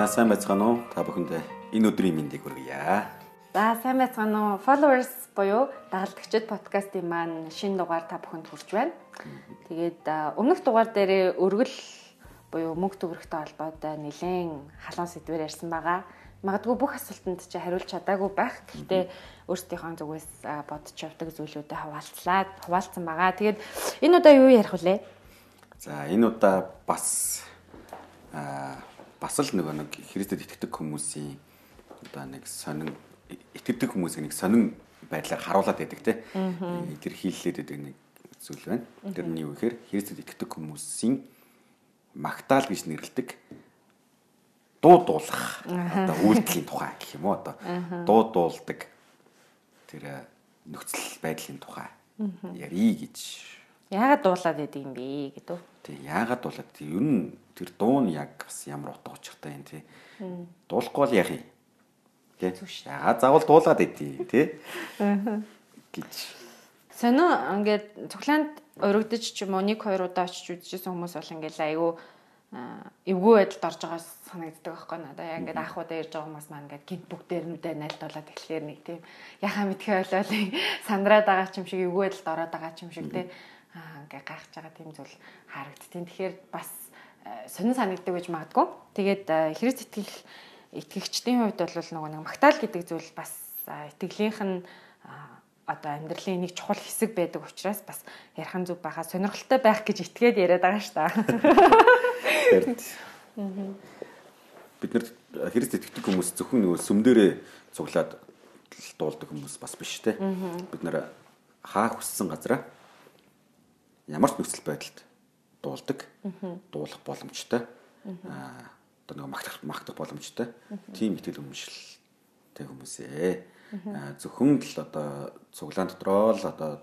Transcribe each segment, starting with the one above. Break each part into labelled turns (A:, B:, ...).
A: За сайн байцгаана уу? Та бүхэндээ энэ өдрийн мэндийг хүргье.
B: За сайн байцгаана уу? Followers буюу дагалдагчид подкастын маань шинэ дугаар та бүхэнд хүрч байна. Тэгээд өмнөх дугаар дээр өргөл буюу мөнгө төгрөгтэй холбоотой нэлээд халуун сэдвээр ярьсан байгаа. Магадгүй бүх асуултанд чи хариулж чадаагүй байх. Гэхдээ өөрсдийнхөө зүгээс бодож явдаг зүйлүүдэд хаваалцлаа, хаваалцсан байгаа. Тэгээд энэ удаа юу ярих вүлээ?
A: За энэ удаа бас аа бас л нөгөө нэг Христэд итгэдэг хүмүүсийн одоо нэг сонин итгэдэг хүмүүсийн нэг сонин байдлаар харуулад байдаг те. Тэр хийллээд байдаг нэг зүйл байна. Тэр нь юу гэхээр Христэд итгэдэг хүмүүсийн магтаал гэж нэрлэдэг дуу дуулах одоо үйлдэлийн тухай гэх юм уу одоо дуу дуулдаг тэр нөхцөл байдлын тухай ярий гэж
B: яагаад дуулаад байдаг юм бэ гэдэг.
A: Тий яагаад дуулаад ер нь тэр дуу нь яг бас ямар утга учиртай юм тий. Дуулахгүй бол яах юм? Тий. Яагаад заавал дуулаад идэв тий. гэж.
B: Сонио ингээд цоглаанд урагдаж ч юм уу нэг хоёр удаа очиж үзчихсэн хүмүүс бол ингээд айгүй эвгүй байдалд орж байгаа санагддаг байхгүй надаа. Яг ингээд ах удаа ирж байгаа хүмүүс маань ингээд гинт бүгдээр нүдэ найлтуулаад эхлэхээр нэг тийм яхаа мэдхээ болоод сандраад байгаа ч юм шиг эвгүй байдалд ороод байгаа ч юм шиг тий. Аа ингээд гайхаж байгаа тийм зүйл харагдтiin. Тэгэхээр бас сонин санагддаг гэж магадгүй. Тэгээд Христ итгэх итгэгчдийн хувьд бол нөгөө нэг магтаал гэдэг зүйл бас итгэлийнх нь одоо амьдралын нэг чухал хэсэг байдаг учраас бас ярхан зүг байхаа сонирхолтой байх гэж итгээд яриад байгаа шүү
A: дээ. Бид нар Христ итгэдэг хүмүүс зөвхөн нөгөө сүмдэрээ цуглаад дуулдаг хүмүүс бас биш те. Бид нар хаа хүссэн газараа ямар ч нөхцөл байдалд дуулдаг. Дуулах боломжтой. Аа одоо нэг магтах магтах боломжтой. Тийм итгэл үнэмшилтэй хүмүүсээ. Аа зөвхөн л одоо цуглаан дотроо л одоо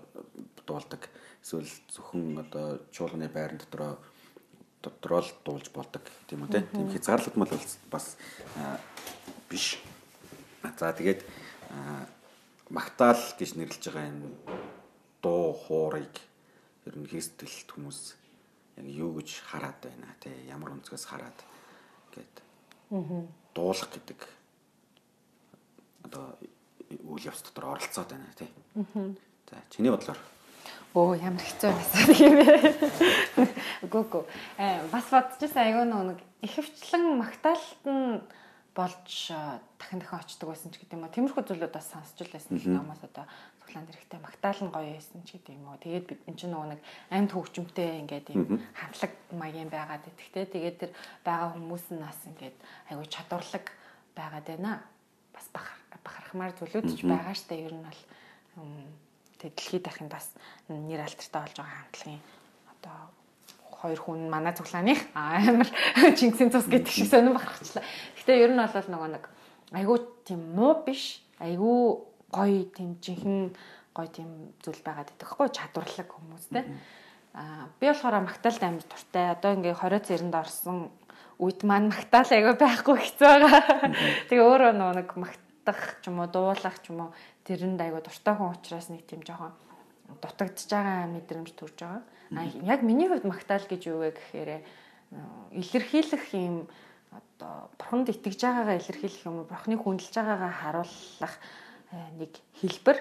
A: дуулдаг. Эсвэл зөвхөн одоо чуулганы байран дотроо дотроо л дуулж болдог тийм үү тийм хязгаарлагдмал бас биш. За тэгээд магтаал гэж нэрлэж байгаа энэ дуу хуурыг ер нь хийсдэлт хүмүүс яг юу гэж хараад байна те ямар өнцгөөс хараад гээд дуулах гэдэг одоо үйл явц дотор оролцоод байна те. За чиний бодлоор
B: Оо ямар хэцүү байсан юм бэ? Үгүй. Э бас бодчихсан айгүй нэг ихэвчлэн магтаалт нь болж дахин дахин очдөг байсан ч гэдэг юм уу. Тиймэрхүү зүйлүүд бас сонсч байсан намаас одоо цуглаанд эрэхтэй магтаал нь гоё байсан ч гэдэг юм уу. Тэгээд бид энэ чинь нөгөө нэг амьд хөгжмөнтэй ингээд юм хамтлаг маягийн байгаад итгэхтэй. Тэгээд тэр байгаа хүмүүс нь бас ингээд айгүй чадварлаг байгаад байна. Бас бахархмаар зүйлүүд ч байгаа штэ ер нь бол тэг дэлхийд дахин бас нэр алтартай болж байгаа хамтлагийн одоо хоёр хүн манай цуглааных амар Чингисийн цус гэдэг шиг сонирн бахархчлаа. Гэтэ ер нь бол нөгөө нэг айгүй тийм муу биш. Айгүй гоё тийм жинхэнэ гоё тийм зүйл байгаад идэх хгүй чадварлаг хүмүүстэй. Аа би болохоор магтаалд амар дуртай. Одоо ингээ 20 цэрэнд орсон үед маань магтаал айгүй байхгүй хэцүү байгаа. Тэгээ өөрөө нэг магтах ч юм уу дуулах ч юм уу тэрэнд айгүй дуртай хүн учраас нэг тийм жоохон дутагдж байгаа мэдрэмж төрж байгаа. А яг миний хувьд магтаал гэж юу вэ гэхээр илэрхийлэх юм одоо бурханд итгэж байгаагаа илэрхийлэх юм бурхны хүндэлж байгаагаа харуулах нэг хэлбэр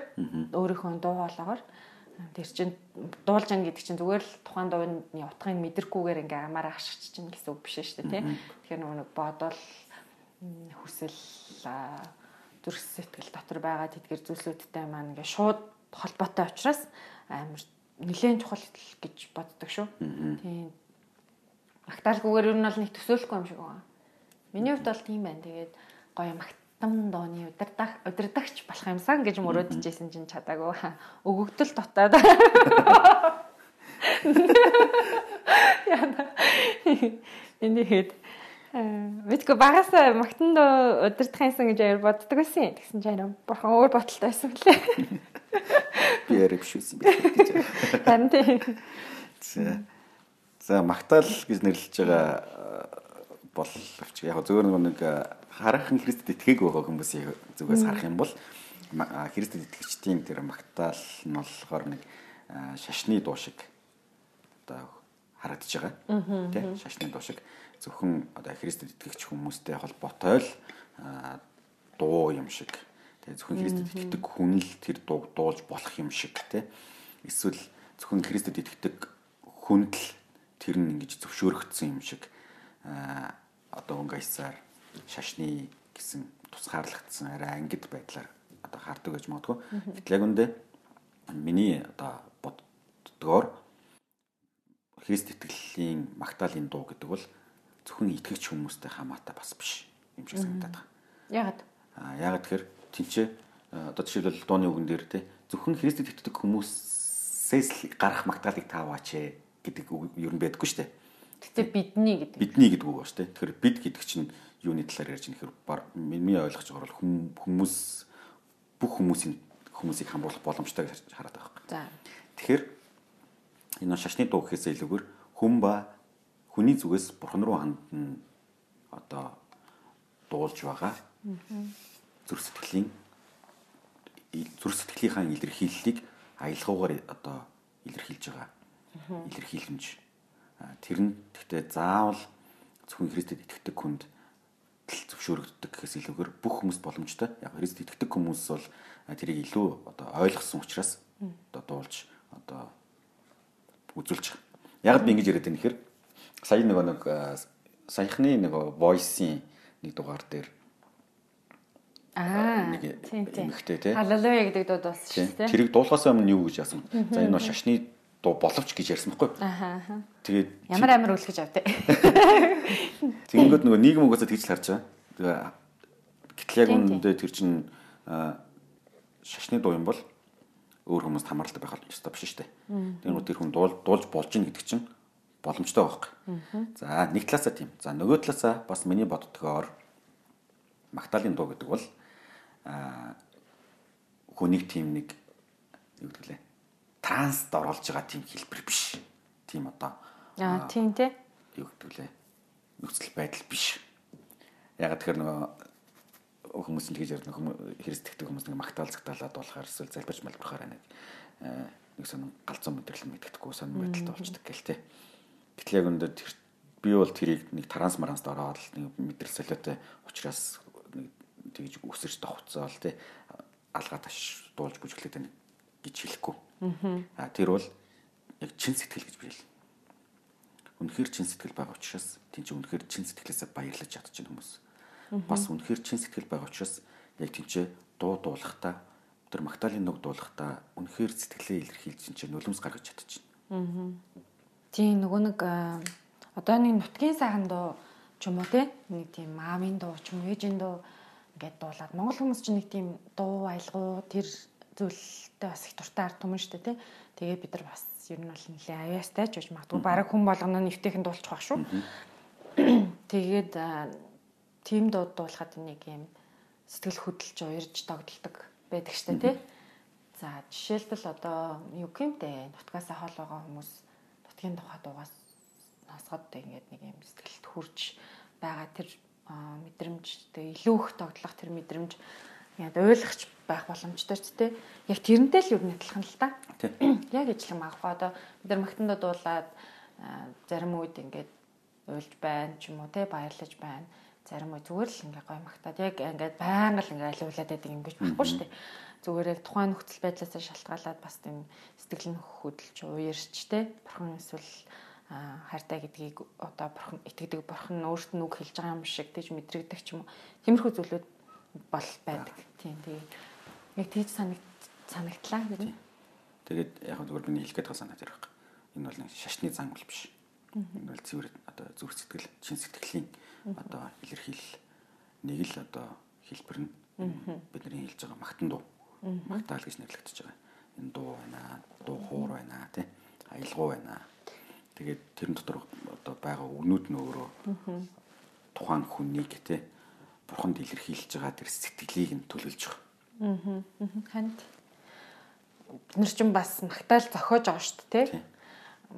B: өөрийнхөө дуу хоолоогоор тэр чин дуулж ан гэдэг чинь зүгээр л тухайн дууны утгыг мэдрэхгүйгээр ингээ амаараа хашгич чинь гэсэн үг биш шүү дээ тий. Тэгэхээр нөгөө нэг бодол хүсэл зүрх сэтгэл дотор байгаа тэдгэр зүйлсүүдтэй маань ингээ шууд холбоотой учраас амар нэлээд чухал гэж боддог шүү. Тийм. Магтаалгүйгээр ер нь бол нэг төсөөлөхгүй юм шиг байна. Миний хувьд бол тийм байна. Тэгээд гоё магт там дооны удирдах удирдахч болох юмсан гэж мөрөөдөжсэн чинь чадаагүй. Өгөгдөл дотоод. Яна. Энэ хэд мэдгүй багасаа магтанд удирдах юмсан гэж аяар боддог байсан тэгсэн чинь арай бурхан өөр боталтай байсан лээ
A: би ярив шүүсэн гэж
B: харин тийм
A: за. За магтаал гэж нэрлэж байгаа боловч яг зөвөр нэг хараахан Христэд итгээгүй байгаа хүмүүсийн зүгээс харах юм бол Христэд итгэгчдийн тэр магтаал нь болохоор нэг шашны дуу шиг одоо харагдаж байгаа. Тэ шашны дуу шиг. зөвхөн одоо Христэд итгэгч хүмүүстэй холбоотой л дуу юм шиг. Тэгээ зөвхөн Христэд итгэдэг хүн л тэр дууг дуулж болох юм шиг те эсвэл зөвхөн Христэд итгэдэг хүнд л тэр нь ингэж зөвшөөрөгдсөн юм шиг. Одоо өнгөйсаар шашны гэсэн тусгаарлагдсан арай ангид байдлаар одоо хардаг гэж магадгүй. Гэтэл яг үндэ миний одоо боддгоор Христ итгэлийн магтаалын дуу гэдэг бол зөвхөн итгэгч хүмүүстэй хамаатай бас биш юм шиг санагдаад байна.
B: Яагаад?
A: Аа яагаад тэгэхээр тэнцээ одоо жишээлбэл дууны үгэн дээр те зөвхөн Христэд итгэдэг хүмүүсээс л гарах магтаалыг тааваач гэдэг үг ер нь байдаггүй шүү дээ.
B: Гэтэ бидний гэдэг.
A: Бидний гэдэг үг ба шүү дээ. Тэгэхээр бид гэдэг чинь юуны талаар ярьж нэхэр миний ойлгож байгаа бол хүмүүс бүх хүмүүсийн хүмүүсийг хамруулах боломжтой гэж хараад байгаа юм.
B: За.
A: Тэгэхээр энэ шашны дуу гэхээсээ илүүгээр хүн ба хүний зүгээс бурхан руу хандна одоо дуулж байгаа. Зүрх сэтгэлийн зүрх сэтгэлийнхаа илэрхийллийг аялгаугаар одоо илэрхийлж байгаа. Илэрхийлэмж. Тэр нь гэхдээ заавал зөвхөн Христэд итгэдэг хүнд зөвшөөрөгддөг гэхээс илүүгээр бүх хүмүүст боломжтой. Яг Христ итгэдэг хүмүүс бол тэрийг илүү одоо ойлгосон учраас одоо дуулж одоо үзүүлж байгаа. Яг би ингэж яриад байна гэхээр сая нөгөө нэг саяхны нөгөө voice-ийн нэг дугаар дээр
B: Аа
A: нэг эмхтэй тий.
B: Халалуя гэдэг дууд болсон шүү дээ.
A: Тэрийг дуулахаас өмнө юу гэж яасан? За энэ шашны дуу боловч гэж ярьсан байхгүй.
B: Аа.
A: Тэгээд
B: ямар амар үлгэж автай.
A: Тэгэнгүүт нөгөө нийгэм угаасаа тэгж л харж байгаа. Гэтэл яг үүндээ тэр чин шашны дуу юм бол өөр хүмүүст хамааралтай байх ёстой биш шүү дээ. Тэгэнгүүт тэр хүн дуулж болж гин гэдэг чинь боломжтой байхгүй. За нэг талаасаа тийм. За нөгөө талаасаа бас миний боддгоор магтаалын дуу гэдэг бол аа хүнийг тийм нэг юу гэдэг лээ транст оруулж байгаа тийм хэлбэр биш. Тийм одоо
B: Аа тийм тий.
A: юу гэдэг лээ нөхцөл байдал биш. Яг тэгэхээр нөгөө хүмүүс нь тэгж ярьдаг хүмүүс хэрэгсдэгдэг хүмүүс нэг магтаал цагтаалаад болохоор эсвэл залбирч малбарахаар нэг нэг сонин галзуу мэдрэл мэддэхгүй сонин байдалтай болчдөг гэл тээ. Гэтэл яг өндөр би бол тэрийг нэг транс маранст ороод нэг мэдрэл солиотой учраас нэг тэгж өсөрч давхцаал тээ алгаа таш дуулж бүжиглээд байна гэж хэлэхгүй. Аа тэр бол яг чин сэтгэл гэж бий. Үнэхээр чин сэтгэл байгаа учраас тийч үнэхээр чин сэтгэлээсээ баярлаж чадчихна хүмүүс. Бас үнэхээр чин сэтгэл байгаа учраас яг тийч дуу дуулахдаа тэр магтаалын нүг дуулахдаа үнэхээр сэтгэлээ илэрхийлж чинь нулимс гаргаж чадчихна.
B: Тийм нөгөө нэг одоо нэг нутгийн сайхан дуу ч юм уу те нэг тийм маамын дуу ч юм уу ээжийн дуу ингээд дуулаад монгол хүмүүс ч нэг тийм дуу аялгуу тэр зүйлтэй бас их дуртай ард түмэн шүү дээ тий. Тэгээ бид нар бас ер нь бол нэлээ аяастай ч гэж магадгүй бараг хүн болгоно нэвтэйхэн дуулчих واخ шүү. Тэгээд тим дууд дуулахад нэг юм сэтгэл хөдлөж уярж тогтолдог байдаг штэ тий. За жишээлбэл одоо юу гэмтэй нутгасаа хол байгаа хүмүүс нутгийн тухай дуугаас насгад ингээд нэг юм сэтгэлд хурж байгаа тэр мэдрэмж тэгээ илүү их тогтлох тэр мэдрэмж яа ойлгохч байх боломжтой ч тий. Яг тэрнтэй л юу нэтлэх нь л та. Яг ижлэг магадгүй одоо бид нар магтандаа дуулаад зарим үед ингээд уйлж байна ч юм уу тий баярлаж байна. Зарим үе зүгээр л ингээ гой магтаад яг ингээд байнга л ингээ алиулаад байдаг юм гэж байхгүй шүү дээ. Зүгээр яг тухайн нөхцөл байдлаас шалтгаалаад бас тийм сэтгэл нь хөдөлж уярч тий. Бурхан эсвэл хайртай гэдгийг одоо бурхан итгэдэг бурхан өөрт нь үг хэлж байгаа юм шиг тийж мэдрэгдэх ч юм уу. Тиймэрхүү зүйлүүд бол байдаг. Тийм тэгээд яг тийж санагд санагдлаа гэдэг.
A: Тэгээд яг зүгээр миний хэлэх гээд санаад ирэх. Энэ бол нэг шашны зан үл биш. Энэ бол цэвэр одоо зүрх сэтгэл, чин сэтгэлийн одоо илэрхийлэл нэг л одоо хэлбэр нь бидний хэлж байгаа магтан дуу. Магтаал гэж нэрлэгдэж байгаа. Энэ дуу байна, дуу хуур байна тий. Аялгау байна. Тэгээд тэрэн дотор одоо байгаа өгнүүд нь өөрөө тухайн хүнийг тий бурханд илэрхийлж байгаа тэр сэтгэлийг нь төлөвлөж байгаа.
B: Аа. Ханд бид нар ч бас магтаал зохиож байгаа шүү дээ?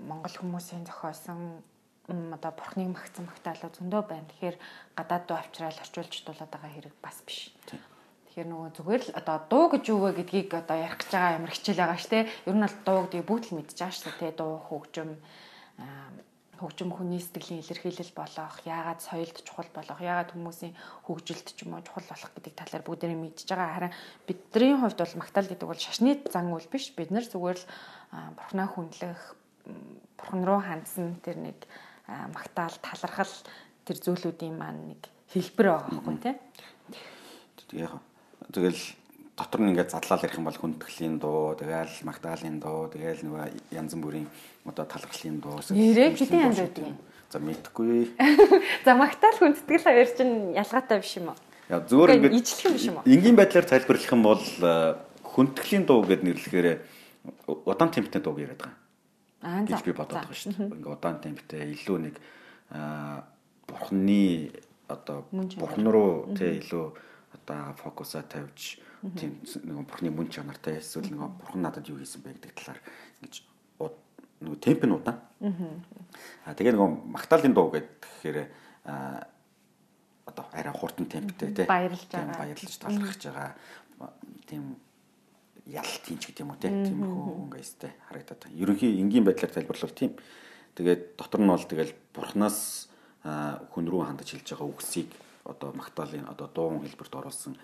B: Монгол хүмүүсийн зохиосон одоо бурхныг магтсан магтаалаа зөндөө байна. Тэгэхээр гадаад дуу авчраал орчуулж дуулаад байгаа хэрэг бас биш. Тэгэхээр нөгөө зүгээр л одоо дуу гэж юу вэ гэдгийг одоо ярих гэж байгаа ямар хичээл байгаа ш тэ. Ер нь бол дуу гэдгийг бүгд л мэдж байгаа ш тэ. Дуу хөгжим хөгжим хүний сэтгэлийн илэрхийлэл болох, яагаад соёлд чухал болох, яагаад хүмүүсийн хөгжилд ч юм уу чухал болох гэдэг талаар бүгдээрээ мэдж байгаа. Харин бидний хувьд бол магтаал гэдэг бол шашны зан үйл биш. Бид нар зүгээр л бурхнаа хүндлэх, бурхан руу хандсан тэр нэг магтаал, талархал тэр зүйлүүдийн маань нэг хэлбэр байгаа байхгүй тий.
A: Яг тэгэл дотор нь ингээд задлал ярих юм бол хүндэтгэлийн дуу, тэгэл магтаалын дуу, тэгэл нөгөө янз бүрийн одоо талархлын дуу.
B: Нэрээ хэдийн янз байдаг юм.
A: За мэдхгүй.
B: За магтаал хүндэтгэл хоёр чинь ялгаатай биш юм уу?
A: Яа зүгээр
B: ингээд ижлэх юм биш юм уу?
A: Энгийн байдлаар тайлбарлах юм бол хүндэтгэлийн дуу гэд нэрлэхээр удаан темптэй дуу яриад байгаа. Гэж би бодоод байгаа шүү дээ. Ингээ удаан темптэй илүү нэг бурхны одоо бурхан руу тий илүү одоо фокусаа тавьж тийм нэг бурхны мөн чанартай эсвэл нэг бурхан надад юу хийсэн бэ гэдэг талаар ингэж нэг темп нь удаан. Аа тэгээ нэг магтаалын дуу гэхээр одоо арай хурдан темптэй тий
B: баярлж байгаа.
A: Баярлж талархаж байгаа. Тийм ялт хийж гэдэг юм уу тий тиймэрхүү өнгөстэй харагдаад байна. Ерөнхий энгийн байдлаар тайлбарлавал тийм. Тэгээд дотор нь бол тэгэл бурхнаас хүн рүү хандаж хэлж байгаа үгсийг одоо магтаалын одоо дуун хэлбэрт оруулсан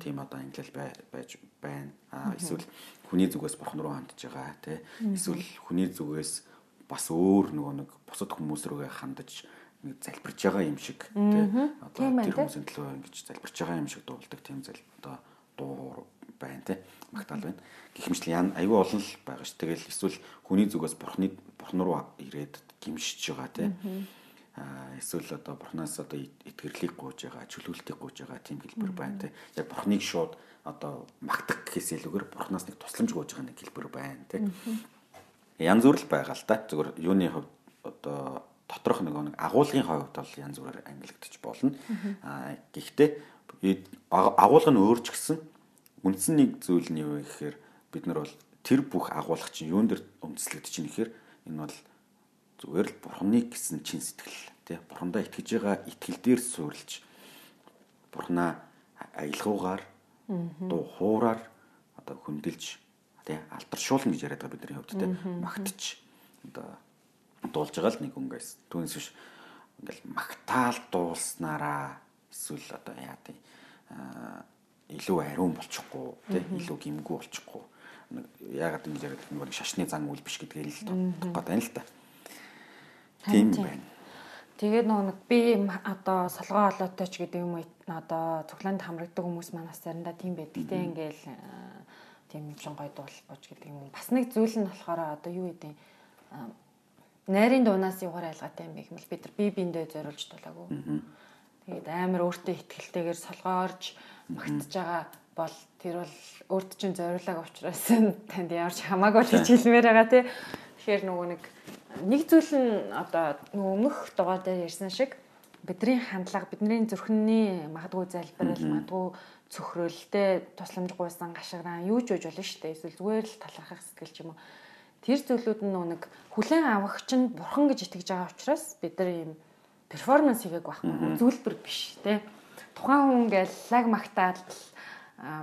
A: тийм одоо англи байж байна. Эсвэл хүний зүгээс бурхан руу хандж байгаа тий. Эсвэл хүний зүгээс бас өөр нөгөө нэг бусад хүмүүс рүүгээ хандаж нэг залбирж байгаа юм шиг тий. Одоо тэр хүмүүсийн төлөө ингэж залбирж байгаа юм шиг дуулдаг тийм зал одоо дуу байна тий. Магтаал байна. Гэх мэт ян аюу олон л байгаа ш. Тэгэл эсвэл хүний зүгээс бурхны бурхан руу ирээд гимшиж байгаа тий эсвэл одоо бурхнаас одоо итгэрлийг гуйж байгаа, чөлөөлтийг гуйж байгаа тийм хэлбэр байна те. Яг бурхныг шууд одоо магтах гэхээс илүүгээр бурхнаас нэг тусламж гуйж байгаа нэг хэлбэр байна те. Янз бүр л байгаа л да. Зүгээр юуны хувьд одоо доторх нэг нэг агуулгын хувьд бол янз бүрээр ангилагдчих болно. Аа гэхдээ агуулга нь өөр ч гэсэн үндсэн нэг зүйл нь юу вэ гэхээр бид нар бол тэр бүх агуулга чинь юун дээр үндэслэгдэж чинь гэхээр энэ бол зүгээр л бурхныг гэсэн чин сэтгэл тий. Бурхандаа итгэж байгаа итгэл дээр суурилж бурхнаа аялгаугаар дуу хуураар одоо хөндлөж тий алтаршуулна гэж яриад байгаа бидний хувьд тий. Магтж одоо дуулж байгаа л нэг өнгөс түүнээс биш ингээл магтаал дуулснараа эсвэл одоо яа тий илүү ариун болчихгүй тий илүү гимгүү болчихгүй. Яагаад ингэж яриад нэг шашны зан үйл биш гэдгийг л бодох гээд байна л та. Тийм байна.
B: Тэгээд нөгөө нэг би одоо солгоо олоотой ч гэдэг юм уу одоо цоглоонд хамрагддаг хүмүүс манаас заримдаа тийм байдаг те ингээл тийм чин гой дуулбож гэдэг юм. Бас нэг зүйл нь болохоор одоо юу гэдэг найрын дуунаас югаар айлгатай юм бэ гэмэл бид нар бие биендээ зориулж дуулаагүй. Тэгээд амар өөртөө ихтгэлтэйгээр солгоорж магтж байгаа бол тэр бол өөрт чинь зориулааг учраас танд ямарч хамаагүй л гэж хэлмээр байгаа тий. Тэгэхээр нөгөө нэг нэг зүйл нь одоо өмнөх дугаар дээр ярьсан шиг бидний хандлага бидний зүрхний магадгүй залбирал магадгүй цөхрөлтэй тусламж гуйсан гашгараа юу ч үж болно шүү дээ. Эсвэл зүгээр л талархах сэтгэл ч юм уу. Тэр зүйлүүд нь нэг хүлэн авахч нь бурхан гэж итгэж байгаа учраас бид нар ийм перформанс хийгээг байхгүй зүйлбэр биш те. Тухайн хүн ингээл лаг магтаал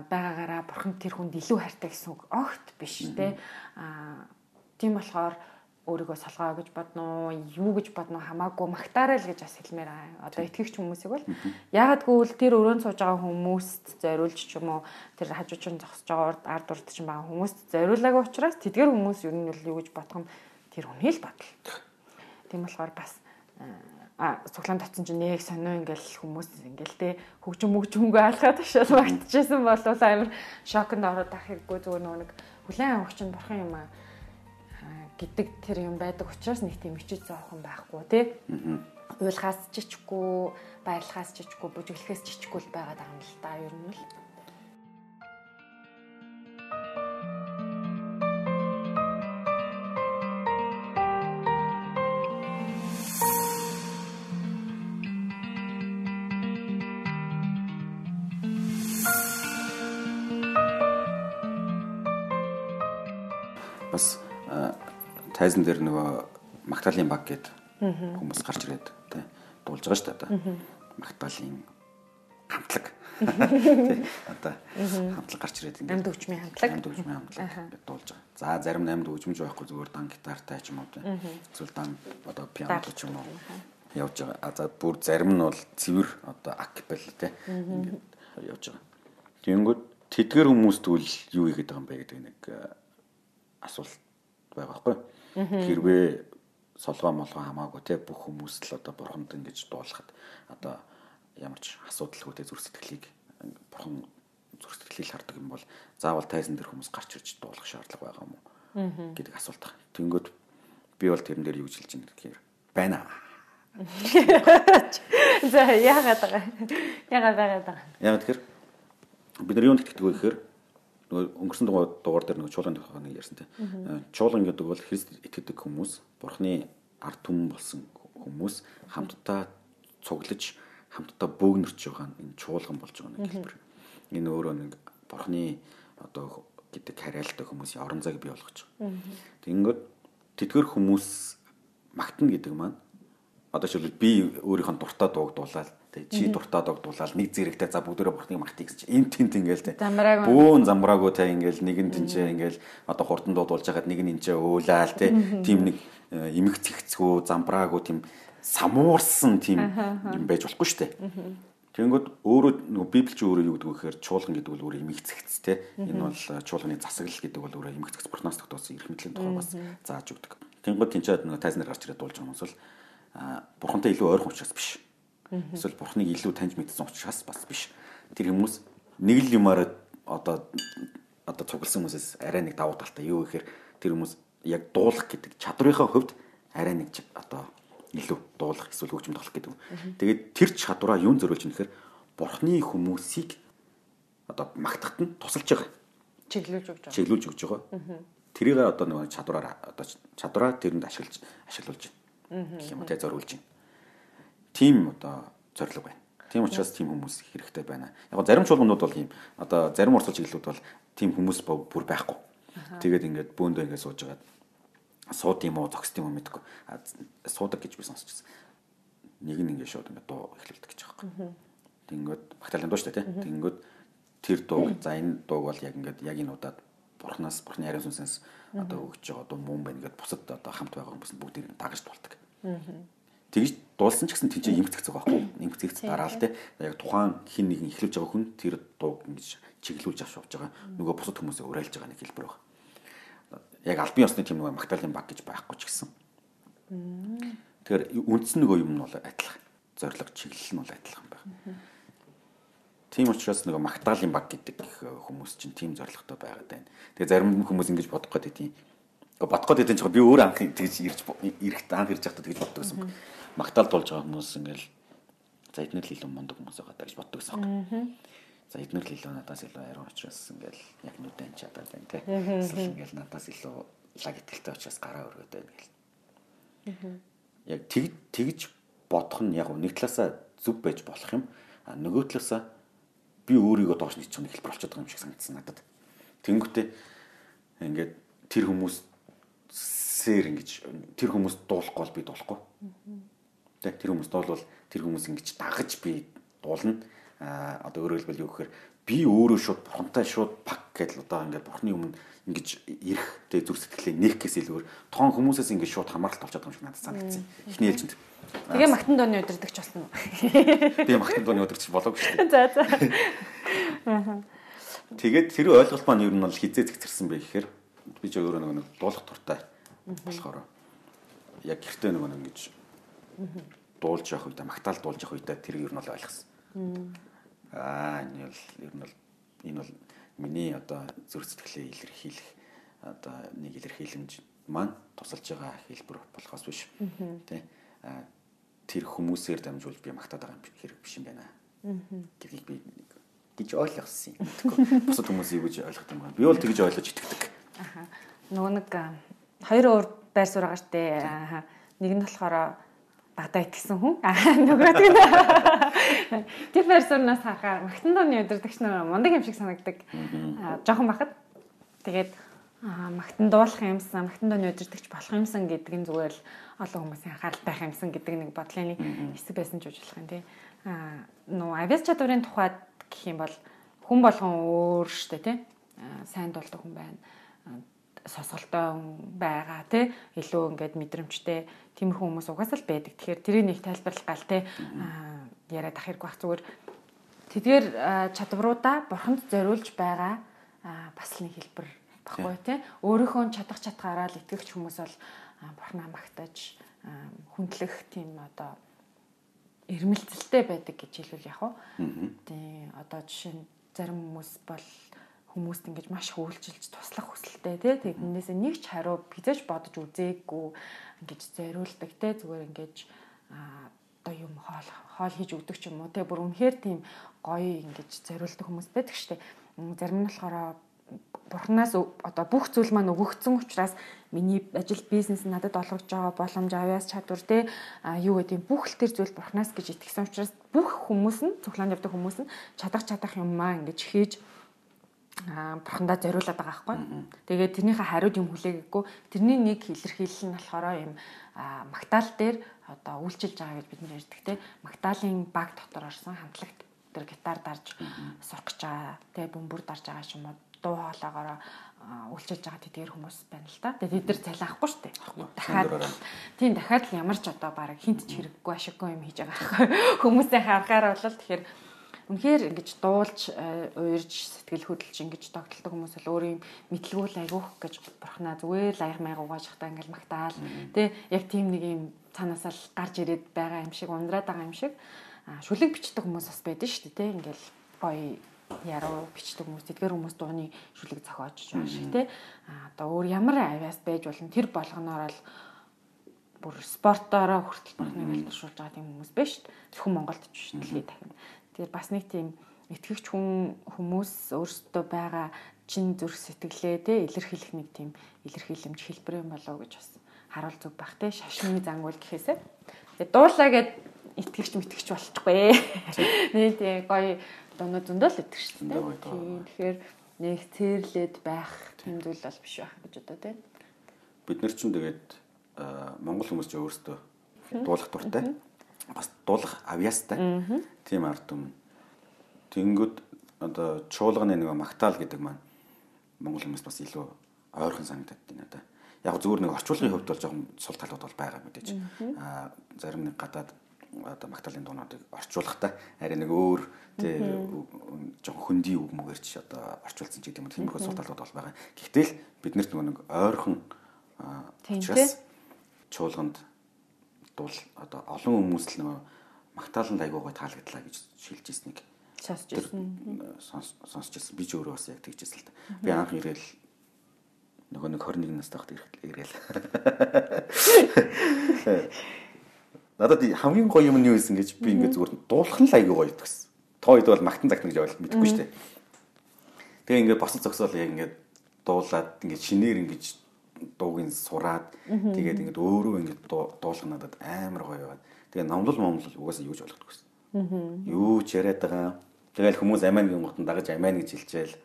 B: байгаагаараа бурхан тэр хүнд илүү хайртай гэсэн үг огт биш те. А тийм болохоор өөрийгөө салгаа гэж бодно уу юу гэж бодно хамаагүй магтаарай л гэж бас хэлмээр аа. Одоо итгэгч хүмүүсийг бол ягаад гэвэл тэр өрөөнд сууж байгаа хүмүүст зориулж ч юм уу тэр хажуучин зогсож байгаа ард урд ч байгаа хүмүүст зориулаагүй учраас тэдгэр хүмүүс ер нь юу гэж бодох юм тэр хүний л бодол. Тийм болохоор бас а цуглаан татсан чинь нэг сонио ингээл хүмүүс ингээл те хөгжим мөгжмөнгөө алхаад ташаал магтчихсан бол амар шоконд ороод ахиггүй зүгээр нэг хүлэн авах чинь бурхан юм аа гэдэг тэр юм байдаг учраас нэг тийм ичиж зоохон байхгүй тий. Уйлахаас чичгүй, баярлахаас чичгүй, бүжиглэхээс чичгүй л байгаад байгаа юм л да ер нь л.
A: Тайзан дээр нөгөө магтаалын баг гээд хүмүүс гарч ирээд тий дуулж байгаа шүү дээ одоо. Магтаалын хамтлаг Одоо хамтлаг гарч ирээд ингээд
B: Амьд өвчмийн хамтлаг.
A: Амьд өвчмийн хамтлаг ингээд дуулж байгаа. За зарим нь амьд өвчмж байхгүй зүгээр дан гитартай ч юм уу. Эсвэл дан одоо пиано ч юм уу явж байгаа. За бүр зарим нь бол цэвэр одоо акапелл те ингээд явж байгаа. Тэгэнгүүт тэдгэр хүмүүс тэгвэл юу хийгээд байгаа юм бэ гэдэг нэг э, асуулт байгаа байхгүй. Хэрвээ солгоо молгоо хамаагүй те бүх хүмүүс л одоо бурханд ингэж дуулахад одоо ямар ч асуудалгүй те зүрх сэтгэлийг бурхан зүрх сэтгэлийг хардаг юм бол заавал тайзан дээр хүмүүс гарч ирж дуулах шаардлага байгаа юм уу гэдэг асуулт. Тэнгүүд би бол тэрэн дээр юу жилж байна гэхээр байна.
B: За яагаад байгаа. Яагаад байгаа.
A: Яг тэгэхээр бид нар юунд итгэдэг вэ гэхээр нөгөө өнгөрсөн дугаар дээр нөгөө чуулганы тухай нэг ярьсан тийм. Чуулган гэдэг бол Христ итгэдэг хүмүүс, Бурхны ард түмэн болсон хүмүүс хамтдаа цуглаж хамтдаа бөөгнөрч байгаа энэ чуулган болж байгаа нэг хэлбэр. Энэ өөрөө нэг Бурхны одоо гэдэг хариалтай хүмүүсийн орон зайг бий болгож байгаа. Тэгэнгүүт тэдгэр хүмүүс магтана гэдэг маань одоо шилбэл би өөрийнхөө дуртай дууг дуулаад тэг чи дуртай дууг дуулаад нэг зэрэгтэй за бүгдөө бурхныг магтъя гэж эн тент ингээл
B: Замбрааг
A: бүүн замбраагүй тэг ингээл нэг нь тэнцээ ингээл одоо хурдан дуудуулж хахад нэг нь энчээ өөлаал тэг тийм нэг э, эмх цэгцгүү замбраагүй тийм самуурсан тийм юм байж болохгүй шүү дээ. Тэнгүүд өөрөө нөгөө библич өөрөө юу гэдэг вэ гэхээр чуулган гэдэг бол өөрөө эмх цэгц те энэ бол э, чуулганы засаглал гэдэг бол өөрөө эмх цэгц бурхнаас тогтоосон эрх мэдлийн тухай бас зааж өгдөг. Тэнгүүд тэнцээд нөгөө тайзнаар гарч ирээд дуулж байгаа хүмүүс бол а, бурхантай илүү ойрхон учраас биш. Эсвэл бурхныг илүү таньж мэдсэн учраас бас биш. Тэр хүмүүс нэг л юмараа одоо одоо цугласан хүмүүсээс арай нэг давуу талтай юу гэхээр тэр хүмүүс яг дуулах гэдэг чадрынхаа хувьд арай нэг одоо илүү дуулах эсвэл хөгжим тоглох гэдэг. Тэгээд тэр чадвараа юун зориулж юм гэхээр бурхны хүмүүсийг одоо магтахад нь тусалж байгаа
B: чиглүүлж өгч байгаа.
A: чиглүүлж өгч байгаа. Тэрийг одоо нэг чадвараар одоо чадвараа тэрэнд ашиглаж ашиглуулж байна. Гэх юм те зориулж байна. Тим одоо зорилго байна. Тийм учраас тийм хүмүүс хэрэгтэй байна. Яг зарим чуулганууд бол ийм одоо зарим урсгал чиглэлүүд бол тийм хүмүүс бүр байхгүй. Тэгээд ингээд бөөндөө ингээд сууж байгаа. Сууд юм уу, зогс юм уу мэдгүй. А, Суудаг гэж би сонсчихсан. Нэг нь ингээд шууд ингээд дуу эхлүүлдэг гэж байгаа юм. Тэнгүүд багтаалын дуу шүү дээ тийм. Тэнгүүд тэр дуу за энэ дууг бол яг ингээд яг энэ удаад бурхнаас бурхны ариун сүнсээс одоо өгч байгаа дуу мөн байна гэд бусад одоо хамт байгаа хүмүүс бүгдийг дагаж тулдаг тэгж дуулсан ч гэсэн тэнцээ имгцэгцэх байхгүй. Имгцэгц дараа л те яг тухайн хин нэг ихлүүлж байгаа хүн тэр дууг ингэж чиглүүлж авч явж байгаа. Нөгөө бусад хүмүүсээ урайлж байгаа нэг хэлбэр байна. Яг албан ёсны тийм нэг магтаалын баг гэж байхгүй ч гэсэн. Тэгэхээр үндсэн нөгөө юм нь бол адилхан. Зорилго чиглэл нь бол адилхан байна. Тийм учраас нөгөө магтаалын баг гэдэг хүмүүс чинь тийм зорилготой байгаад байна. Тэгээ зарим хүмүүс ингэж бодох гэдэг тийм бодох гэдэг чинь би өөр анх тэгж ирж ирэхдээ анх ирж байхдаа тэгж боддог юм. Магтаал дуулж байгаа хүмүүс ингээл за эднэр л илүү мундаг хүмүүс байгаа гэж боддог гэсэн. За эднэр л илүү надаас илүү ариун учраас ингээл яг нүдэн чадаад байна те. Эсвэл ингээл надаас илүү лаг итгэлтэй учраас гараа өргөд байна гэл. Яг тэг тэгж бодох нь яг нэг талаасаа зүв байж болох юм. А нөгөө талаасаа би өөрийгөө доош нийцэх нэг хэлбэр болчиход байгаа юм шиг санагдсан надад. Тэнгүүтээ ингээд тэр хүмүүс сэр ингэж тэр хүмүүс дуулахгүй бол би дуулахгүй. Тэ тэр хүмүүс дуулвал тэр хүмүүс ингэж дагаж би дуулна. Аа одоо өөрөөр хэлбэл юу гэхээр би өөрөө шууд бурхантай шууд пак гэдэл одоо ингээд бурхны өмнө ингэж ирэх тэ зүр сэтгэлээ нэхгээс илүүр тоон хүмүүсээс ингэж шууд хамааралт олцоод байгаа юм шиг надад санагдсан. Эхний ээлжинд.
B: Тэгээ магтан дооны өдөрдөгч болсон уу?
A: Би магтан дууны өдөрч болоогүй шүү дээ.
B: За за.
A: Тэгээд тэр ойлголт маань ер нь бол хизээ зэгцэрсэн бэ гэхээр би ч өөрөө нэг дуулах туртай болохоор яг гэртээ нэг ингэж дуулж явах үедээ магтаал дуулж явах үедээ тэр ер нь бол ойлгосон. Аа энэ бол ер нь бол энэ бол миний одоо зүрх сэтгэлээ илэрхийлэх одоо нэг илэрхийлэмж маань тусалж байгаа хэлбэр болохоос биш. Тэ тэр хүмүүсээр дамжуулж би магтаад байгаа юм хэрэг биш юм байна. Гэдгийг би гэж ойлгосон юм. Бусад хүмүүс юу гэж ойлгох юм бэ? Би бол тэгж ойлгож итгэдэг.
B: Аха. Нөгөө нэг хоёр өөр байр суурь байгаа штэ. Аха. Нэг нь болохоор бадаа итгэсэн хүн. Аа нөгөөд нь тэр сууриас харахаар магтан дооны өдөрдөгч нар мундаг юм шиг санагдаг. Жоохон бахад. Тэгээд магтан дуулах юмсан, магтан дооны өдөрдөгч болох юмсан гэдэг нь зүгээр л олон хүмүүсийн анхааралтай байх юмсан гэдэг нэг бодлын хэсэг байсан ч үжиглэх юм тий. Аа нөө авиас чадварын тухайд гэх юм бол хүн болгон өөр штэ тий. Сайн дуулдаг хүн байна. Сосголтой байгаа тий. Илүү ингээд мэдрэмжтэй тиймэрхүү хүмүүс угаасаа л байдаг. Тэгэхээр тэрийг нэг тайлбарлах гал тий. Яриад ах хэрэг бах зүгээр. Тэдгээр чадваруудаа бурханд зориулж байгаа бас нэг хэлбэр баггүй тий. Өөрийнхөө чадах чатгаараа л итгэгч хүмүүс бол бурхнаа магтаж хүндлэх тийм одоо эрмэлзэлтэй байдаг гэж хэлвэл яг уу. Тийм одоо жишээ нь зарим хүмүүс бол хүмүүст ингэж маш хөвөлжилж туслах хүсэлтэй тий тэрнээс нэг ч хариу хизээж бодож үзээгүй ингэж зориулдаг тий зүгээр ингэж одоо юм хоол хоол хийж өгдөг ч юм уу тий бүр үнэхээр тийм гоё ингэж зориулдаг хүмүүс байдаг штэ. Зарим нь болохоор бурхнаас одоо бүх зүйл маань өгөгдсөн учраас миний ажил бизнес надад олгож байгаа боломж авяас чадвар те юу гэдэг бүх л тэр зүйл бурхнаас гэж итгэсэн учраас бүх хүмүүс нь цуглаанд явдаг хүмүүс нь чадах чадах юммаа ингэж хийж бурхандаа зориулаад байгаа байхгүй. Тэгээд тэрнийхээ хариуд юм хүлээгээгүй. Тэрний нэг илэрхийлэл нь болохоор юм магтаал дээр одоо үйлчилж байгаа гэж бид нэр ярьдаг те. Магтаалын баг дотор орсон хамтлагт тэр гитар дарж сурах гэж байгаа. Тэгээ бөмбөр дарж байгаа юм уу дуу хоолоогоор үйлчилж байгаа тэдгээр хүмүүс байна л да. Тэгээд тэд нар цалиахгүй шүү дээ. Дахиад тийм дахиад л ямар ч одоо баг хинт ч хэрэггүй ашиггүй юм хийж байгаа байхгүй. Хүмүүсийн харахаар бол тэгэхээр үнэхээр ингэж дуулж уурж сэтгэл хөдлөж ингэж тогтолдог хүмүүс бол өөрийн мэдлгүүл айгуух гэж бурхнаа зүгээр л аяг маяг угааж хата ингээл магтаал тий яг тийм нэг юм цаанаасаа л гарч ирээд байгаа юм шиг ундраад байгаа юм шиг шүлэг бичдэг хүмүүс бас байдаг шүү дээ тий ингээл гоё яруу бичдэг хүмүүс тэдгээр хүмүүс дууны шүлэг зохиож байгаа шиг тий. Одоо өөр ямар авиас байж болно тэр болгоноор л бүр спортоороо хүртэл бурхныг альтаршуулж байгаа тийм хүмүүс байна шүү дээ. Зөвхөн Монголд ч биш дэлхийд дахин. Тэгэхээр бас нэг тийм итгэгч хүн хүмүүс өөрсдөө байгаа чин зүрх сэтгэлээ те илэрхийлэх нэг тийм илэрхийлэмж хэлбэр юм болов гэж бас харуул зүг бах те шашны зангуул гэхээсэ. Тэгээ дуулаа гэд итгэгч мэтгэгч болчихгүй. Нэг тийм гоё доноо зөндөө л дээ. Тийм. Тэгэхээр нэг цэрлээд байх тийм зүйл бол биш байх гэж одоо тийм.
A: Бид нар ч тэгээд монгол хүмүүс ч өөрсдөө дуулах дуртай. Бас дуулах авьяастай. Тийм ард юм. Тэнгүүд одоо чуулганы нэг магтаал гэдэг маань монгол хүмүүст бас илүү ойрхон санагдаад байна надаа. Яг зүгээр нэг орчуулгын хувьд бол жоохон сул талууд бол байгаа мэдээж. Аа зарим нэг гадаад одоо магтаалын дуунуудыг орчуулахдаа арай нэг өөр тий жоохон хөндөй үг мөгөрч одоо орчуулсан ч гэдэг юм тиймэрхүү сул талууд бол байгаа. Гэхдээ л биднэрт нөгөө нэг ойрхон учраас чуулганд дул одоо олон хүмүүс л нөгөө магтааланд айгуугаа таалагдлаа гэж шилж ирснийг
B: сонсч ирсэн.
A: Сонсч ирсэн. Би ч өөрөө бас яг тэгж ирсэн л та. Би анх ирээл нөгөө нэг 21 настай хахад ирээл. Надад хамгийн гоё юм нь юу байсан гэж би ингээд зүгээр дуулах нь л айгүй гоё гэсэн. Тоо хэд бол магтан загтна гэж ойлгох мэдэхгүй шүү дээ. Тэгээ ингээд босод зогсоол яг ингээд дуулаад ингээд шинээр ингээд дуугийн сураад тэгээд ингээд өөрөө ингээд дуулах надад амар гоё яваад. Тэгээ номлол момлол угаасаа юу ч ойлгохгүй байсан. Юу ч яриад байгаа. Тэгэл хүмүүс амиан гинготон дагаж амиан гэж хэлчихэл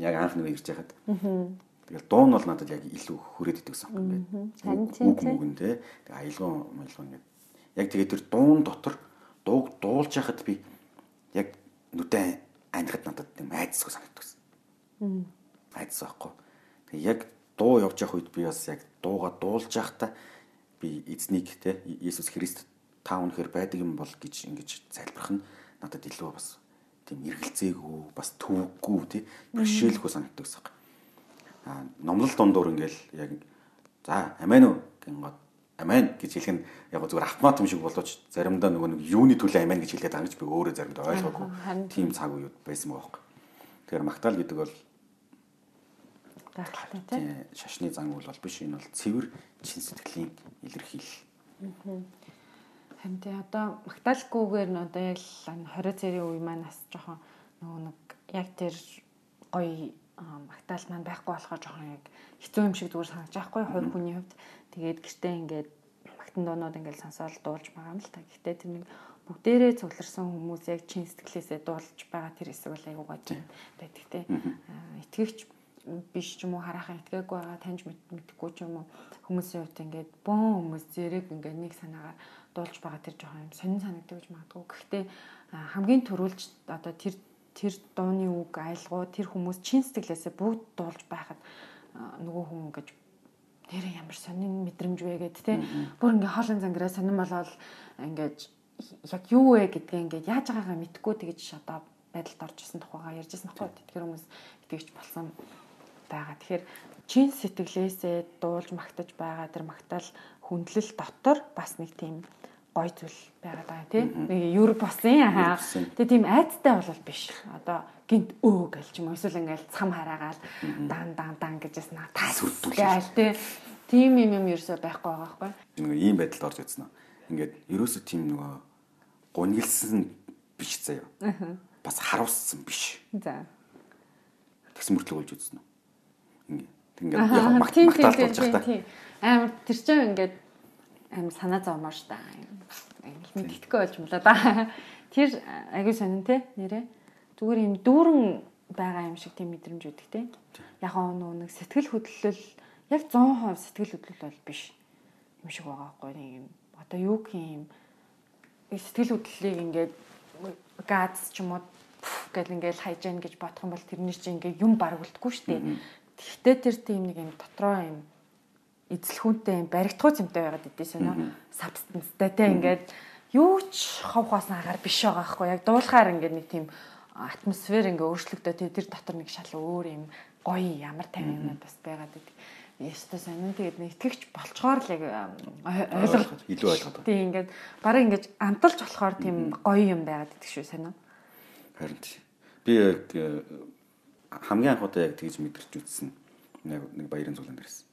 A: яг анх нэг ирж яхад. Тэгэл дуу нь бол надад яг илүү хүрээд идэв гэсэн юм байна. Үг мүгэн те. Тэгээ аялгын аялгын ингээд яг тэгээд тэр дуун дотор дууг дуулж яхад би яг нүдэн анхад надад тийм айдсгүй санагддаг гэсэн. Айдс байхгүй. Тэгээ яг дуу явж явах үед би бас яг дууга дуулж явахдаа би эзнийг те Иесус Христ та үнэхээр байдаг юм бол гэж ингэж залбирх нь надад илүү бас тийм эргэлзээгүй бас төвөггүй тий бэрхшээлгүй санагддаг гэсэн. Аа номлол дундуур ингээл яг за амин уу гингод амен гэж хэлэх нь яг зүгээр автомат юм шиг болооч заримдаа нөгөө нэг юуны төлөө амен гэж хэлээд байгаа гэж би өөрөө заримдаа ойлгоогүй. Тийм цаг үеуд байсан байгаа байхгүй. Тэгэхээр магтаал гэдэг бол
B: гайхалтай тийм
A: шашны зан үйл бол биш. Энэ бол цэвэр чин сэтгэлийн илэрхийлэл.
B: Тий одоо магтаалгүйгээр нь одоо яг 20 цэрийн үе маань бас жоохон нөгөө нэг яг тэр гоё магтаал маань байхгүй болохоор жоохон яг хэцүү юм шиг зүгээр санаж байхгүй хувь хүний хувьд. Тэгээд гэртээ ингээд магтан дуунууд ингээд сонсоол дуулж байгаа юм л та. Гэхдээ тэр нэг бүгдээрээ цугларсан хүмүүс яг чин сэтгэлээсээ дуулж байгаа тэр хэсэг бол айгуу гоё байдаг. Те. Итгэгч биш ч юм уу хараахан итгээгүй байгаа таньж мэдхгүй ч юм уу хүмүүсийн хувьд ингээд бөөн хүмүүс зэрэг ингээд нэг санаагаар дуулж байгаа тэр жоохон юм сонин санагддаг гэж магадгүй. Гэхдээ хамгийн түрүүлж одоо тэр тэр дууны үг айлгуу тэр хүмүүс чин сэтгэлээсээ бүгд дуулж байхад нөгөө хүн ингэж нэрээ ямар сонин мэдрэмж вэ гэд тэ бүр ингээ хоолын зангираа сонин болоод ингээд яг юу вэ гэдгээ ингээд яаж байгаагаа мэдгүй тэгэж одоо байдалд орж исэн тухайгаа ярьжсэн тухай тэгэхээр хүмүүс итгэж болсон байгаа. Тэгэхээр чин сэтгэлээсээ дуулж магтаж байгаа тэр магтаал хүндлэл дотор бас нэг тийм гой зүйл байгаад байгаа тийм. Нэг юр босын аа тэгээ тийм айцтай бол биш. Одоо гинт өө гээл ч юм уу эсвэл ингээл цам хараагаал дан дан дан гэжсэн аа тас гээл тийм тийм юм юм ерөөсөй байхгүй байгаа байхгүй.
A: Нэг ийм байдалд орж ирсэн нь ингээд ерөөсөй тийм нөгөө гунигилсан биш заяа. Бас харуулсан биш.
B: За.
A: Тэгс мөртлөг болж үзсэн нь ингээд ингээд яг магтаал болж байгаа та
B: амар тэр чинь ингээд амар санаа зовмоор ш та мэддэхгүй болж млаа да. Тэр аягүй сонин те нэрээ. Зүгээр юм дүүрэн байгаа юм шиг тийм мэдрэмж өгдөг те. Яг нөө нэг сэтгэл хөдлөл яг 100% сэтгэл хөдлөл бол биш юм шиг байгаа байхгүй юм. Одоо юу юм сэтгэл хөдлөлийг ингээд газ ч юм уу гэл ингээл хайж яах гэж бодох юм бол тэрний чинь ингээ юм баргуулдаггүй шүү дээ. Гэхдээ тэр тийм нэг юм дотроо юм эзлэхүүнтэй юм баригдхуй цэмтэй байгаад идэв сонио. Сабстанстай те ингээд юу ч ховхоос агаар биш байгаа байхгүй яг дуулахаар ингээд нэг тийм атмосфер ингээ өөрчлөгдөв те тэр дотор нэг шал өөр юм гоё ямар тайван юм бас байгаад идэг. Ястаа сонин тэгээд нэг итгэвч болцохоор л яг ойлгох
A: илүү ойлгоод.
B: Тийм ингээд барыг ингээд амталж болохоор тийм гоё юм байгаад идэг шүү сонио.
A: Харин би яг хамгийн анх удаа яг тэгж мэдэрч үзсэн. Нэг нэг баярын зүйлэн дээрсэн.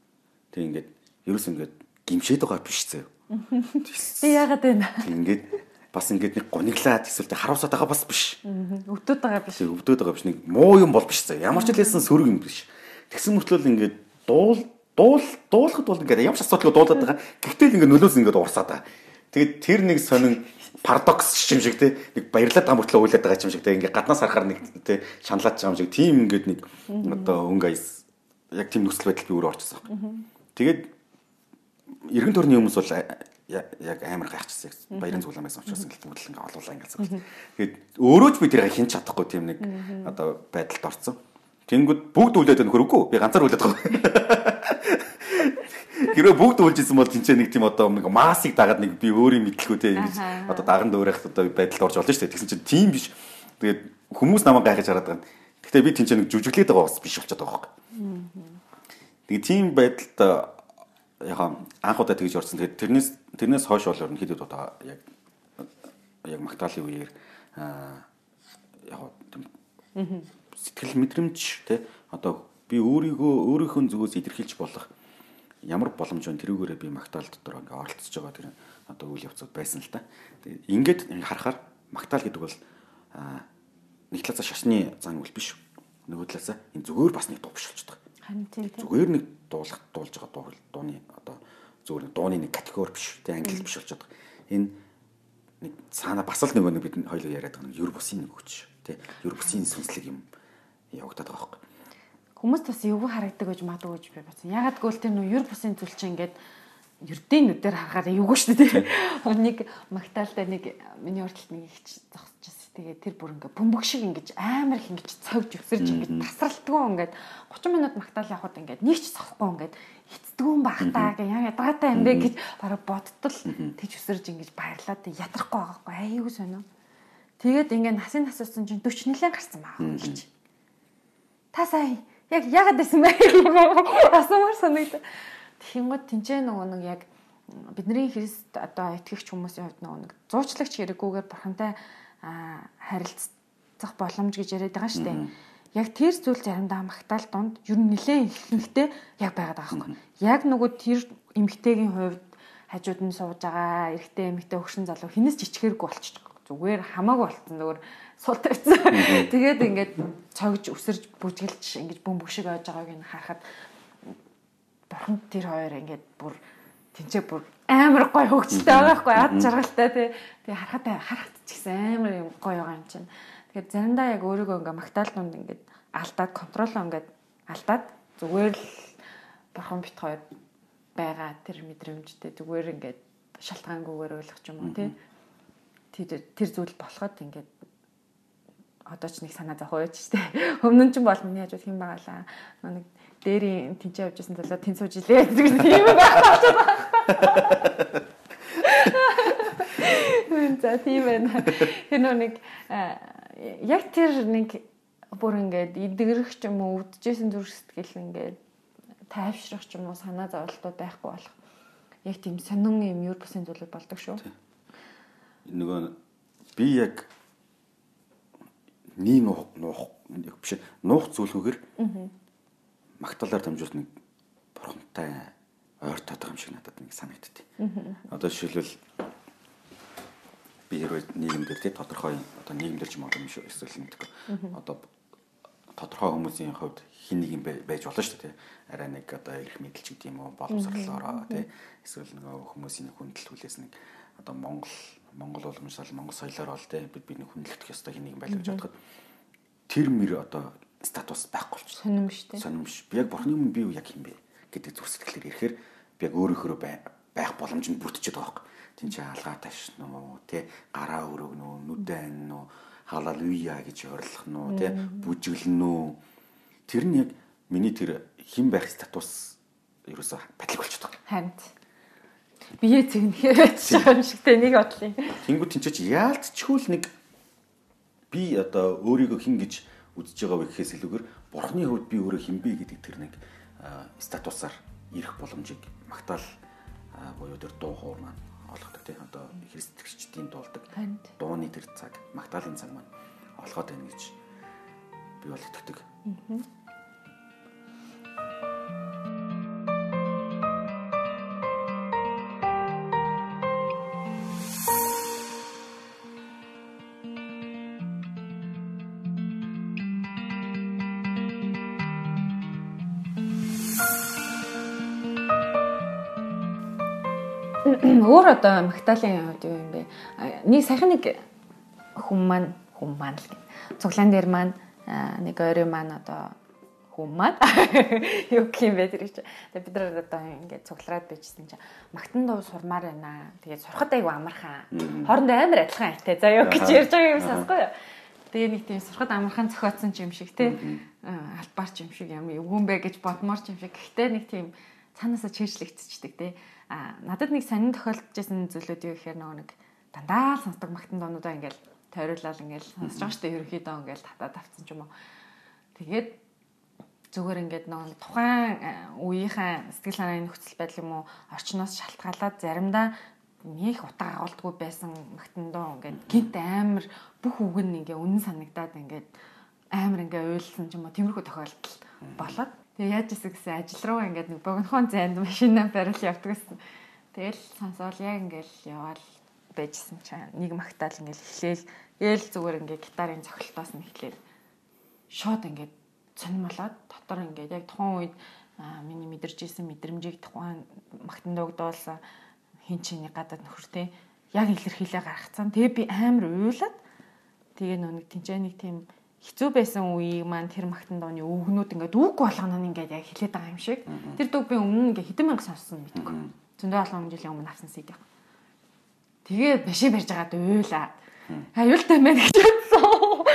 A: Тэг ингээд ерөөс ингээд гимшээд байгаа биш заяа.
B: Тэг яагаад вэ?
A: Ингээд бас ингээд нэг гониглаад эсвэл харуулсаад байгаа бас биш.
B: Өвдөд байгаа биш.
A: Өвдөд байгаа биш. Нэг муу юм бол биш заяа. Ямар ч хэлсэн сөрөг юм биш. Тэгсэн мөртлөө ингээд дуул дуул дуулахад бол ингээд ямар ч асуудалгүй дуулаад байгаа. Гэхдээ л ингээд нөлөөс ингээд урсаад байгаа. Тэгээд тэр нэг сонин парадокс юм шиг те нэг баярлаад байгаа мөртлөө уйлаад байгаа юм шиг те ингээд гаднаас харахаар нэг те шаналаад байгаа юм шиг тийм ингээд нэг одоо өнгө аяс яг тийм нөхцөл байдал би өөрөө орчихсон. Тэгээд эргэн тойрны хүмүүс бол яг амар гайхчихсан. Баярын зүйлэн байсан учраас ингээл мөдөл ингээ олуулаа ингээл. Тэгээд өөрөө ч би тэрийг хинч чадахгүй тийм нэг одоо байдалд орсон. Тэнгүүд бүгд үлдээд нөхөр үгүй. Би ганцаар үлдээд байгаа. Гэрээ бүгд үлжсэн бол тэнцээ нэг тийм одоо нэг масыг дагаад нэг би өөрийн мэдлгүй те ингэж одоо даган дөөрэх одоо байдалд орж олно шүү дээ. Тэгсэн чинь тийм биш. Тэгээд хүмүүс намайг гайхаж хараад байгаа. Гэхдээ би тэнцээ нэг жүжиглээд байгаа бас биш болчиход байгаа байхгүй. Тэгээ тийм байдалд яг анх удаа тэгж орсон. Тэгээд тэрнээс тэрнээс хойш бол ерөнхийдөө одоо яг яг магтаалын үеэр яг сэтгэл мэдрэмж те одоо би өөрийгөө өөрийнхөө зүгээс илэрхийлж болох ямар боломж вэ тэрүүгээрээ би магтаал дотор ингээ оролцож байгаа тэр одоо үйл явцуд байсан л та. Тэгээд ингээд харахаар магтаал гэдэг бол нэг талаасаа шашны зан үйл биш. Нөгөө талаасаа энэ зүгээр бас нэг дуу биш болчихдог.
B: Харин тийм.
A: Зүгээр нэг дуулах дуулж байгаа дуу дууны одоо зүгээр дууны нэг категори биш тий англи биш болчиход байгаа. Энэ нэг цаана бас л нөгөө нэг бид хоёул яриад байгаа нэг юр бусын нэг хүч тий юр бусын сүнслэг юм явагдаад байгаа байхгүй.
B: Хүмүүс бас эвгүй харагдаг гэж магадгүй гэж би бодсон. Ягаад гэвэл тэр нөө юр бусын зүйл чинь ингээд ердийн нүдээр харахаар эвгүй шүү дээ. Нэг магтаалтай нэг миний урталт нэг их зогсож Тэгээд тэр бүр ингээ бөмбөг шиг ингэж амар их ингэж цовж өсөрж ингэж тасралтгүй ингээд 30 минут магтаал явахад ингээд нэг ч соххгүй ингээд эцдгүүн багтаа гэ яа ядгатай юм бэ гэж бараг бодтол тэгж өсөрж ингэж баярлаад ядрахгүй байгаа байхгүй аюу сонио. Тэгээд ингээ насын насуусан чинь 40 нэлээд гарсан байгаа гэж. Та сая яг яагаад байсан бэ? Асуумар санагдав. Тэнгод тэнцээ нөгөө нэг яг бидний Христ одоо итгэгч хүмүүсийн хувьд нөгөө нэг зуучлагч хэрэггүйгээр бурхантай харилцах боломж гэж яриад байгаа шүү дээ. Яг тэр зүйл заримдаа магтаал донд ер нь нэлээд ихэнхдээ яг байгаад байгаа байхгүй. Яг нөгөө тэр эмгтээгийн хувьд хажууд нь сууж байгаа эрэгтэй эмэгтэй хөгшин залуу хинээс жичгэрэг болчих. Зүгээр хамаагүй болцсон зүгээр сул тавьсан. Тэгээд ингээд цогж өсөрж бүжгэлж ингэж бөмбөг шиг ойж байгааг нь харахад бурхан тэр хоёр ингээд бүр тэнцээ бүр амар гой хөгжөлтэй байгаа хгүй ад жаргалтай тий. Тэгээ харахад харахад ч гэсэн амар юм гоё байгаа юм чинь. Тэгэхээр заримдаа яг өөрийгөө ингээ магтаал дунд ингээд алдаад контролоо ингээд алдаад зүгээр л бурхан бит хоёр байгаа тэр мэдрэмжтэй зүгээр ингээд шалтгаангүйгээр ойлгох юм уу тий. Тэр тэр зүйл болоход ингээд одоо ч нэг санаа зовхоо байж штэ. Өмнө нь ч бол миний хажууд хэн байгалаа. Нэг дээрийн тэнцээ явж исэн залуу тэн сууж илээ тийм байх болчиход За тийм байна. Тэр нэг яг тэр нэг бүр ингээд эдгэрэх ч юм уу өвдөжсэн зүрх сэтгэл ингээд тайвшрах ч юм уу санаа зовлтууд байхгүй болох. Яг тийм сонин юм юр бусын зүйлүүд болдог шүү.
A: Нөгөө би яг нийгэм нуух биш нуух зүйлгүйгээр магтаалаар дамжуулт нэг бурхантай ойр татах юм шиг надад нэг санагдтыг. Одоо жишээлбэл би хэрвээ нийгэмдэр тий тодорхой одоо нийгэмдэр ч юм юм шиг эсвэл нэгдэг. Одоо тодорхой хүмүүсийн хувьд хин нэг юм байж болно шүү дээ тий. Арай нэг одоо их мэдлч гэдэг юм уу боловсрлолоороо тий. Эсвэл нөгөө хүмүүсийн хүндэл хүлээс нэг одоо Монгол Монгол уламжлал Монгол соёлоор бол тий бид бидний хүндлэгдэх ёстой хин нэг юм байлаа гэж бодоход тэр мөр одоо статус байхгүй болчих.
B: Сонирм шүү дээ.
A: Сонирм ш. Би яг бурхны өмнө би юу яг юм бэ гэдэг зүрх сэтгэлээр ирэхээр би яг өөрөөхөө байх боломж нь бүрдчихэд байгаа юм. Тин чи алгаа ташна уу, тэ гараа өрөөгнө үү, нүдэн уу, халалуя гэж орилох нь уу, тэ бүжиглэн үү. Тэр нь яг миний тэр хэн байх статус ерөөсө батлаг болчиход байгаа.
B: Хамт. Бие цэгнэхээ байж байгаа юм шиг тэ нэг бодлоо.
A: Тэнгүү тэнцэж яалтчгүй л нэг би одоо өөрийгөө хин гэж үзэж байгаа вэ гэхээс илүүгээр бурхны хувьд би өөрөө хинбэ гэдэг тэр нэг статусаар ирэх боломжийг магтаал буюу тэр дуу хоор маань олгодог тийм одоо христчдийн дуулдаг дууны тэр цаг магтаалын цаг маань олгоод байна гэж би бол итгэдэг. Аа
B: Өөр одоо Магдалины хувьд юу юм бэ? Нэг саяхан нэг хүн маань хүн маань л цуглаан дээр маань нэг ойрын маань одоо хүн маань юу гэх юм бэ тэр чинь. Тэгээ бид нар одоо ингээд цуглараад байжсэн чинь магтан дуу сурмаар байна. Тэгээ сурахад айгу амархан. Хоорондоо амар адилхан айтай. За юу гэж ярьж байгаа юм сонсгоо юу. Тэгээ нэг тийм сурахад амархан зохиоцсон юм шиг те. Албаар юм шиг юм эвгүн бэ гэж бодмоор юм шиг. Гэхдээ нэг тийм цаанаасаа чийжлэгдчихдэг те надад нэг сонин тохиолдож байсан зүйлүүд юу гэхээр нөгөө нэг дандаа л сонсдог магтан доонуудаа ингээл тойруулаад ингээл сонсож байгаа штэ ерөөхдөө ингээл татаад авцсан ч юм уу. Тэгээд зүгээр ингээд нөгөө тухайн үеийнхээ сэтгэл санааны нөхцөл байдал юм уу орчноос шалтгаалаад заримдаа нэг утга агуулдаггүй байсан магтан доо ингээд гинт амар бүх үг нь ингээ үнэн санагдаад ингээд амар ингээ уйлсан ч юм уу тиймэрхүү тохиолдол болоод Тэгээ яаж исэн гэсэн ажил руу ингээд нэг богинохон зайд машинаа барил явдаг гэсэн. Тэгэл сонсоол яг ингээд яваал байжсэн чинь нэг магтаал ингээд эхлээл гээл зүгээр ингээд гитарын цохилтоос нь эхлээл шууд ингээд цонмолоод дотор ингээд яг тухайн үед миний мэдэрч исэн мэдрэмжийг тухайн магтан дугдуулсан хин чиний гадаад нөхөртэй яг илэрхийлээ гаргацсан. Тэгээ би амар уйлаад тэгээ нүг тэнцээ нэг тийм хэцүү байсан үеийг маань тэр магтан дооны өвгнүүд ингээд үг болгоно нь ингээд яг хэлээд байгаа юм шиг. Тэр дуу би өмнө ингээд хэдэн мянга сонссон мэдгүй. Зөндөө олон жилийн өмнө авсан CD. Тэгээ машин барьж байгаад уйлаа. Аюултай байна гэж бодсон.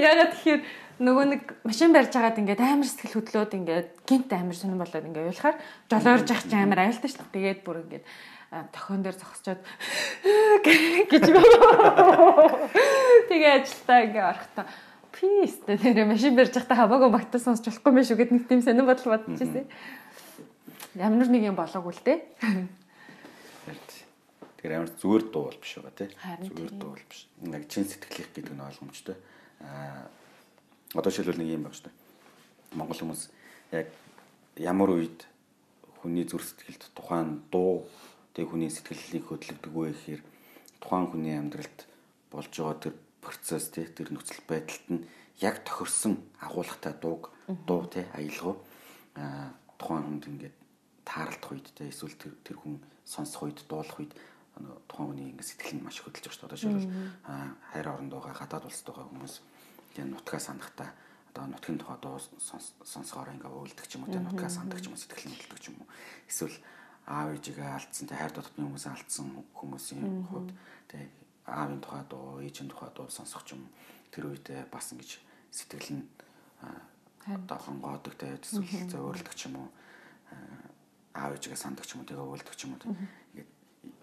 B: Ягаад тэгэхээр нөгөө нэг машин барьж байгаад ингээд амар сэтгэл хөдлөөд ингээд гинт амар сонирн болоод ингээд уйлахаар жолоорж ах чи амар аюултай шүү дээ. Тэгээд бүр ингээд тохион дээр зогсчоод гэж тэгээ ажилтаа ингээд орохдоо Пис тэр машин барьж байхдаа хамаагүй магтаа сонсч болохгүй мэн шүү гэд нэг тийм сонир бодол бодож байсан. Ямар нэг юм болоогүй л дээ.
A: Тэр амар зүгээр дуу бол биш байгаа тий. Зүгээр дуу бол биш. Яг чин сэтгэлийнх гэдэг нь ойлгомжтой. Аа одоо шилбэл нэг юм баг шүү дээ. Монгол хүмүүс яг ямар үед хүний зүрх сэтгэлд тухайн дуу тэг хүний сэтгэлийг хөдөлгдөг вэ гэхээр тухайн хүний амьдралд болж байгаа тэр процесс тий тэр нөхцөл байдалд нь яг тохирсон агуулгатай дууг дуу тий аялгау тухайн хүнд ингээд таарлах үед тий эсвэл тэр тэр хүн сонсох үед дуулах үед тухайн хүний ингээд сэтгэл нь маш хөдөлж байгаа шүү дээ. Одоо шилбэл хайр оронд байгаа гадаад улсад байгаа хүмүүс тий нутгаа санахтаа одоо нутгийн тухай дуу сонсохоор ингээ уйлдаг ч юм уу тий нутгаа сандаг ч юм уу сэтгэл нь хөдөлдөг ч юм уу. Эсвэл аав ээжигээ алдсан тий хайр дотны хүмүүсээ алдсан хүмүүсийн хувьд тий аавын тухай дуу, ээжийн тухай дуу сонсох юм. тэр үедээ бас ингэж сэтгэл нь одоо хонгоодог те эсвэл зөөрөлдөг ч юм уу? Аав ээжгээ санддаг ч юм уу? Тэгээ өвөлдөг ч юм уу? Ингээд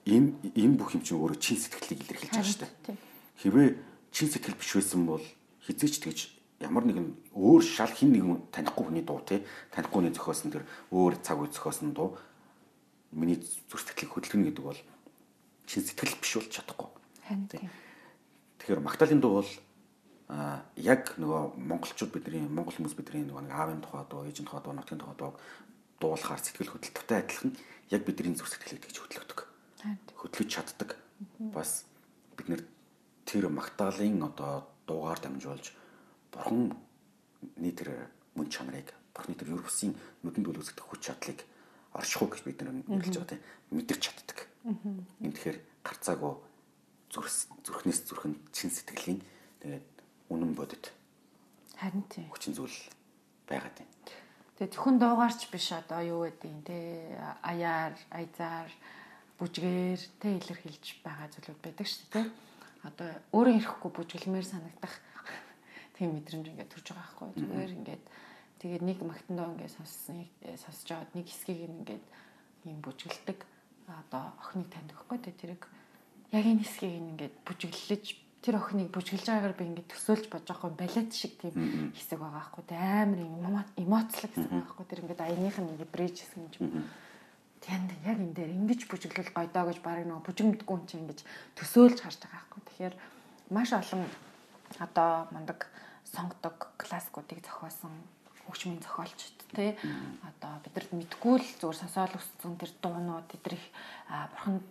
A: энэ энэ бүх юм чинь өөрөө чин сэтгэлийг илэрхийлж байгаа шүү дээ. Хэрвээ чин сэтгэл биш байсан бол хизээч тэгж ямар нэгэн өөр шал хин нэгэн танихгүй хүний дуу те танихгүй хүний зохиосон тэр өөр цаг үе зохиосон дуу миний зүр сэтгэлийг хөдөлгөнө гэдэг бол чин сэтгэл биш бол чадахгүй. Тэгэхээр Магдалины дуу бол а яг нөгөө монголчууд бидний монгол хүмүүс бидний нөгөө нэг аавын тухай дуу, ээжийн тухай дуу, нутгийн тухай дуу дуулахаар сэтгэл хөдлөлттэй адилхан яг бидний зүрх сэтгэлийг тэгж хөдлөгдөг. Хөдлөж чаддаг. Бас бид нэр тэр магтаалын одоо дуугаар дамжуулж бурханы тэр мөн чанарыг бурханы тэр бусын нүдэнд үлгэх хүч чадлыг оршихуу гэж бид нар мэдлж байгаа тийм мэдэрч чаддаг. Энэ тэгэхээр гарцаагүй зүрхнээс зүрхэнд чин сэтгэлийн тэгээд үнэн бодит.
B: Харин тийм.
A: Хүчин зүйл байгаад байна.
B: Тэгээд зөвхөн дуугаарч биш одоо юу гэдэг те аяар, айзаар, бүжгээр те илэрхийлж байгаа зүйлүүд байдаг шүү дээ. Одоо өөрөө ирэхгүй бүжгэлмээр санагдах тийм мэдрэмж ингээд төрж байгаа байхгүй. Зүгээр ингээд тэгээд нэг магтандаа ингээд сонссон сонсож аваад нэг хэсгийг ингээд юм бүжгэлдэг одоо охиныг таньдаг байхгүй те тэрийг яг энэ хэсгийг ингээд бүжиглэж тэр охиныг бүжгэлж байгаагаар би ингээд төсөөлж бодож байгаа юм балет шиг тийм хэсэг байгаа байхгүй те амар юм эмоцлог хэсэг байгаа байхгүй тэр ингээд аяных нь ингээд бриж хэсэг юм чинь тэнд яг энэ дээр ингэж бүжиглэл гойдоо гэж барыг нөгөө бүжигмдгүй юм чинь ингэж төсөөлж харж байгаа байхгүй. Тэгэхээр маш олон одоо мундаг сонгодог классикуудыг зохиосон хөгжмийн зохиолчд тий одоо бидэрт мэдгүй л зүгээр сонсоол өссөн тэр дуунууд тэдрих бурханд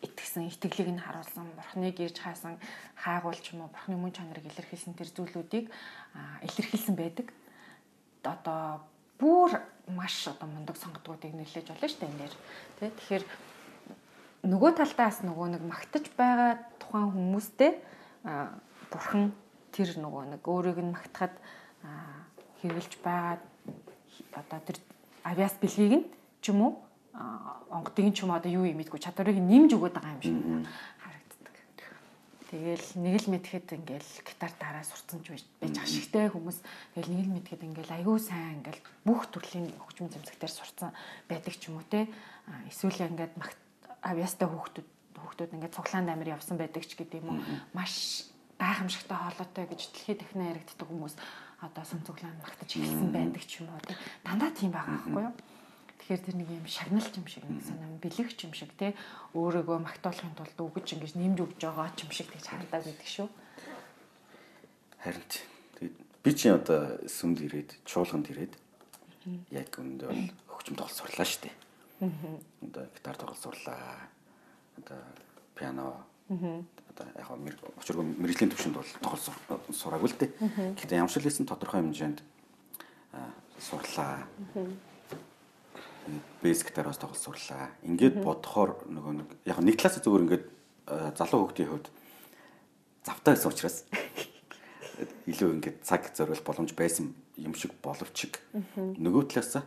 B: итгэсэн итгэлийг нь харуулсан бурхныг ирж хаасан хайгуулч юм уу бурхны мөн чанарыг илэрхийлсэн тэр зүйлүүдийг илэрхийлсэн байдаг. Одоо бүр маш одоо мундаг сонгодгуудыг нэлээж болно шүү дээ энэ дэр. Тэ тэгэхээр нөгөө талдаас нөгөө нэг магтаж байгаа тухайн хүмүүстэй бурхан тэр нөгөө нэг өөрийг нь магтахад хэрэгжилж байгаа одоо тэр авиас бэлгийг нь ч юм уу онгодын ч юм одоо юу юм идэггүй чадварыг нэмж өгöd байгаа юм шиг харагддаг. Тэгэл нэг л мэдхэд ингээл гитар дараа сурцсан ч байж ашигтай хүмүүс тэгэл нэг л мэдхэд ингээл аягүй сайн ингээл бүх төрлийн хөгжим зэмсэгтэр сурцсан байдаг ч юм уу те. Эсвэл ингээд авиастай хүүхдүүд хүүхдүүд ингээд цуглаанд амир явсан байдаг ч гэдэг юм уу. Маш гайхамшигтай хоолойтой гэж дэлхийд дахин яригддаг хүмүүс одоо сүм цуглаан магтаж эхэлсэн байдаг ч юм уу тий. Дандаа тийм байгаа байхгүй юу? Тэгэхээр тэр нэг юм шагналч юм шиг нэг санаа бэлэгч юм шиг тий. Өөрийгөө магтуулахын тулд өгөж ингэж нэмж өгж байгаа ч юм шиг тэгж харагдаад байдаг шүү.
A: Харин тэгээд би чи одоо сүмд ирээд чуулганд ирээд яг өндөө бол хөгжим тоглол сурлаа шүү дээ. Одоо гитар тоглол сурлаа. Одоо пиано одоо яг очиргүй мэрэгжлийн төвшөнд бол тоглол сураагүй л дээ. Гэхдээ ямар ч хэлсэн тодорхой хэмжээнд сурлаа. Бэс гитараас тоглол сурлаа. Ингээд бодохоор нөгөө нэг яг нэг талаас зүгээр ингээд залуу хүүхдийн хувьд завтай байсан учраас илүү ингээд цаг зориул боломж байсан юм шиг боловч нөгөө талаас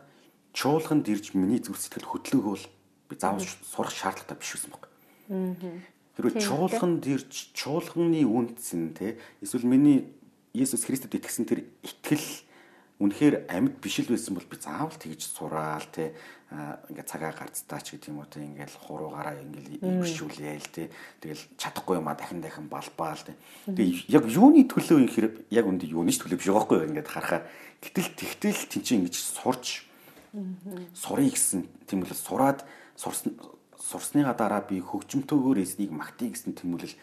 A: чуулганд ирж миний зүрх сэтгэл хөдлөг бол би заавал сурах шаардлагатай биш байсан баг. Хэрвээ чуулганд ирж чуулганы үндэс нь те эсвэл миний Иесус Христэд итгэсэн тэр итгэл үнэхээр амьд биш л байсан бол би заавал тэгж сураал те ингээ цагаа гарцтаач гэдэг юм уу те ингээл хуруугаараа ингээл ивэршүүлээл те тэгэл чадахгүй юм а дахин дахин балбаал те. Тэгээ яг юуны төлөө юм хэрэг яг үндэ юуны ч төлөө биш байгаа байхгүй ингээд харахаар. Гэтэл тэгтэл тэнцээ ингэж сурч сурыг гэсэн үл сураад сурсан сурсныга дараа би хөгжмөнтөөгөр эснийг магтъя гэсэн тэмүүлэл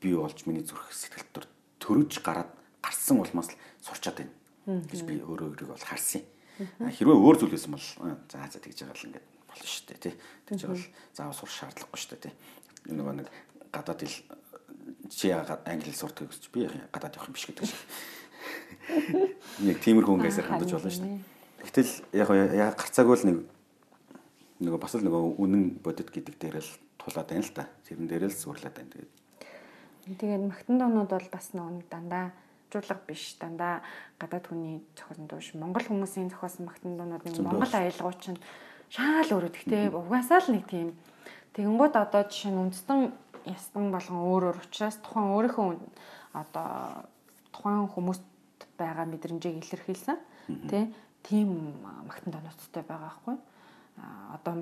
A: бий болж миний зүрх сэтгэл төр төрөж гараад гарсан улмаас л сурчаад байна гэж би өөрөө өөрийгөө бол харсан. Хэрвээ өөр зүйл байсан бол за за тэгж байгаа л ингээд болно шүү дээ тий. Тэгж байгаа л заавал сурах шаардлагагүй шүү дээ тий. Нөгөө нэг гадаад хэл чи яагаад англи хэл сурдаг гэж би гадаад явах юм биш гэдэг шиг. Нэг тиймэрхүү өнгөөсөр хандаж болно шүү дээ. Гэтэл яг яг гарцаагүй л нэг нөгөө бас л нөгөө үнэн бодит гэдэг дээр л тулаад байна л та. Тэрэн дээр л зурлаад байна. Тэгээд
B: тэгээд магтан дуунууд бол бас нөгөө дандаа жуулга биш. Дандаа гадаад хүний зохион дууш Монгол хүмүүсийн зохиосон магтан дуунууд нэг Монгол аялгауч нь шаал өөрөө тэгтээ угаасаа л нэг тийм. Тэгэнгүүт одоо жишээ нь үндэстэн ястан болгон өөр өөр учраас тухайн өөрийнхөө одоо тухайн хүмүүст байгаа мэдрэмжийг илэрхийлсэн. Тэ тийм магтан донооцтой байгаа байхгүй. Одоо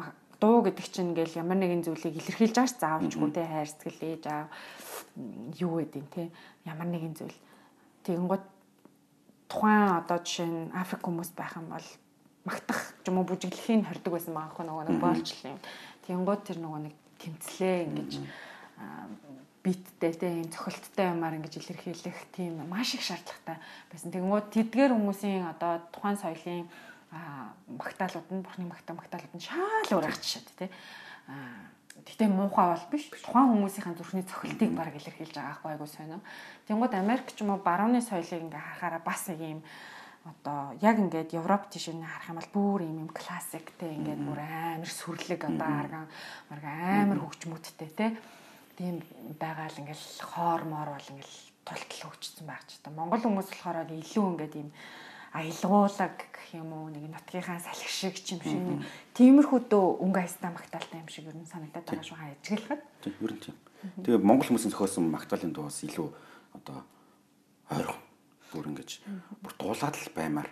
B: дуу гэдэг чинь ингээл ямар нэгэн зүйлийг илэрхийлж байгаа ш заавалчгүй те хайр сэтгэл ээж аа юу гэдэг те ямар нэгэн зүйл. Тэгэнгүүт тухайн одоо жишээ нь Африк хүмүүс байх юм бол магтах юм уу бүжиглэхийн хордог байсан байгаа хөө нөгөө нэг боолчлын. Тэгэнгүүт тэр нөгөө нэг тэмцлээ ингэж биттэй тийм цохилттой юмар ингэж илэрхийлэх тийм маш их шаардлагатай байсан. Тэгмүүд тэдгээр хүмүүсийн одоо тухайн соёлын магтаалууд нь бурхны магтаа магтаалууд нь шал өөр ах жишээд тийм Гэтэ муухай бол биш. Тухайн хүмүүсийн зүрхний цохилтыг баг илэрхийлж байгаа байхгүй айгуу сонио. Тэнгууд Америк ч юм уу барууны соёлыг ингээ харахаараа бас нэг юм одоо яг ингээд Европ тийш нь харах юм бол бүр юм юм классиктэй ингээд бүр амар сүрлэг одоо арган амар хөгжмөдтэй те тийм байгаа л ингээл хоор моор бол ингээл тултал хөгжсөн байх ч та Монгол хүмүүс болохоор илүү ингээд юм аялгуулаг гэх юм уу нэг нутгийнхаа салхи шиг ч юм шиг тиймэрхүү дөө өнгө айстаа магтаалтай юм шиг ер нь санагдаад байгаа шүү хаа ажиглахад.
A: Тийм ер нь тийм. Тэгээ Монгол хүмүүсийн зохиосон магтаалын дуу бас илүү одоо ойрхон бүр ингэж бүр дуулаад л баймаар.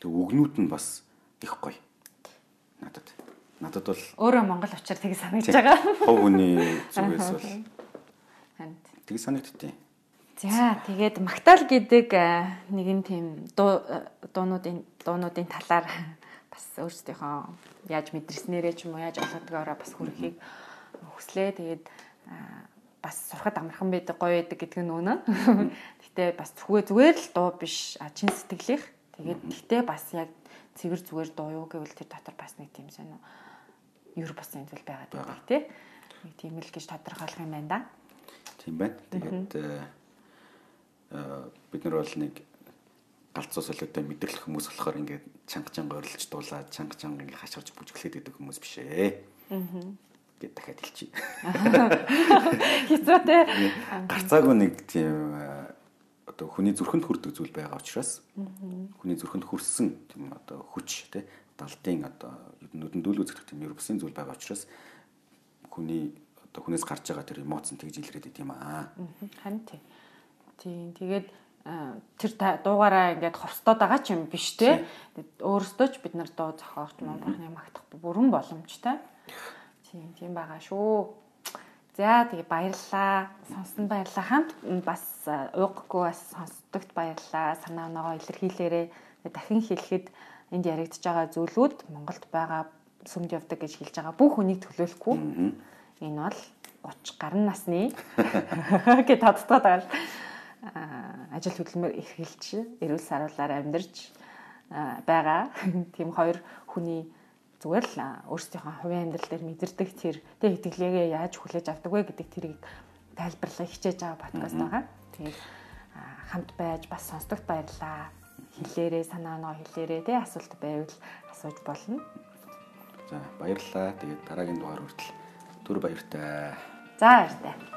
A: Тэг үгнүүд нь бас их гоё. Надад. Надад бол
B: өөрөө Монгол учраас тийг санагдаж байгаа.
A: Хов хүний зүгээс бол. Тийг санагдтыг.
B: За тэгээд магтаал гэдэг нэгэн тийм дуунуудын дуунуудын талаар бас өөрсдийнхөө яаж мэдэрснээрээ ч юм уу яаж олгодгоороо бас хүрхийг хүслээ. Тэгээд бас сурахад амархан байдаг гоё байдаг гэдэг нь үнэ. Гэтэ бас зүгээр зүгээр л дуу биш чин сэтгэлийнх. Тэгээд гэтэ бас яг цэвэр зүгээр дуу юу гэвэл тэр дотор бас нэг тийм сонио юр бас энэ зүйл байгаад байдаг тий. Нэг тийм л гэж тодорхойлох юм байна да.
A: Тийм байна. Тэгээд бид нар бол нэг галзуу солиотой мэдрэлх хүмүүс болохоор ингээд чанга чанга орилж дуулаад чанга чанга ингээд хашгирч бүжиглээд байдаг хүмүүс биш ээ. Аа. Гэт дахиад хэлчихье.
B: Те.
A: Гарцаагүй нэг тийм одоо хүний зүрхэнд хүрдэг зүйл байгаа учраас хүний зүрхэнд хүрсэн тийм одоо хүч те далдын одоо нүдэн дүүл үзэх тийм ерөөсөн зүйл байгаа учраас хүний одоо хүнээс гарч байгаа тэр эмоцн тэгж илрээд идэм аа.
B: Харин тийм. Тийм. Тэгээд тэр дуугаараа ингээд ховстоод байгаа ч юм биш те. Өөрөөсөө ч бид нар дуу зохиогч маань бурхны магтах бүрэн боломжтой. Тийм, тийм байгаа шүү. За тэгээ баярлалаа. Сонсон баярлалаа. Хамт бас ууггүй бас сонсдогт баярлалаа. Санаа оноогоо илэрхийлээрээ дахин хэлэхэд энд яригдж байгаа зүйлүүд Монголд байгаа сүмд явдаг гэж хэлж байгаа бүх хүнийг төлөөлөхгүй. Энэ бол 30 гаруй насны гэж тодтогод байгаа л ажил хөдөлмөр эрхэлж эрүүл саруулаар амьдарч байгаа. Тийм хоёр хүний зүгээр л өөрсдийнхөө хувийн амьдрал дээр мэдэрдэг тэр тэг итгэлээгээ яаж хүлээж авдаг вэ гэдэг тэрийг тайлбарлах хичээж байгаа подкаст байгаа. Тэгээд хамт байж бас сонсдогт баярлаа. Хэлээрээ санаа оноо хэлээрээ тэг асуулт байвал асууж болно.
A: За баярлалаа. Тэгээд дараагийн дугаар хүртэл түр баяртай.
B: За баяртай.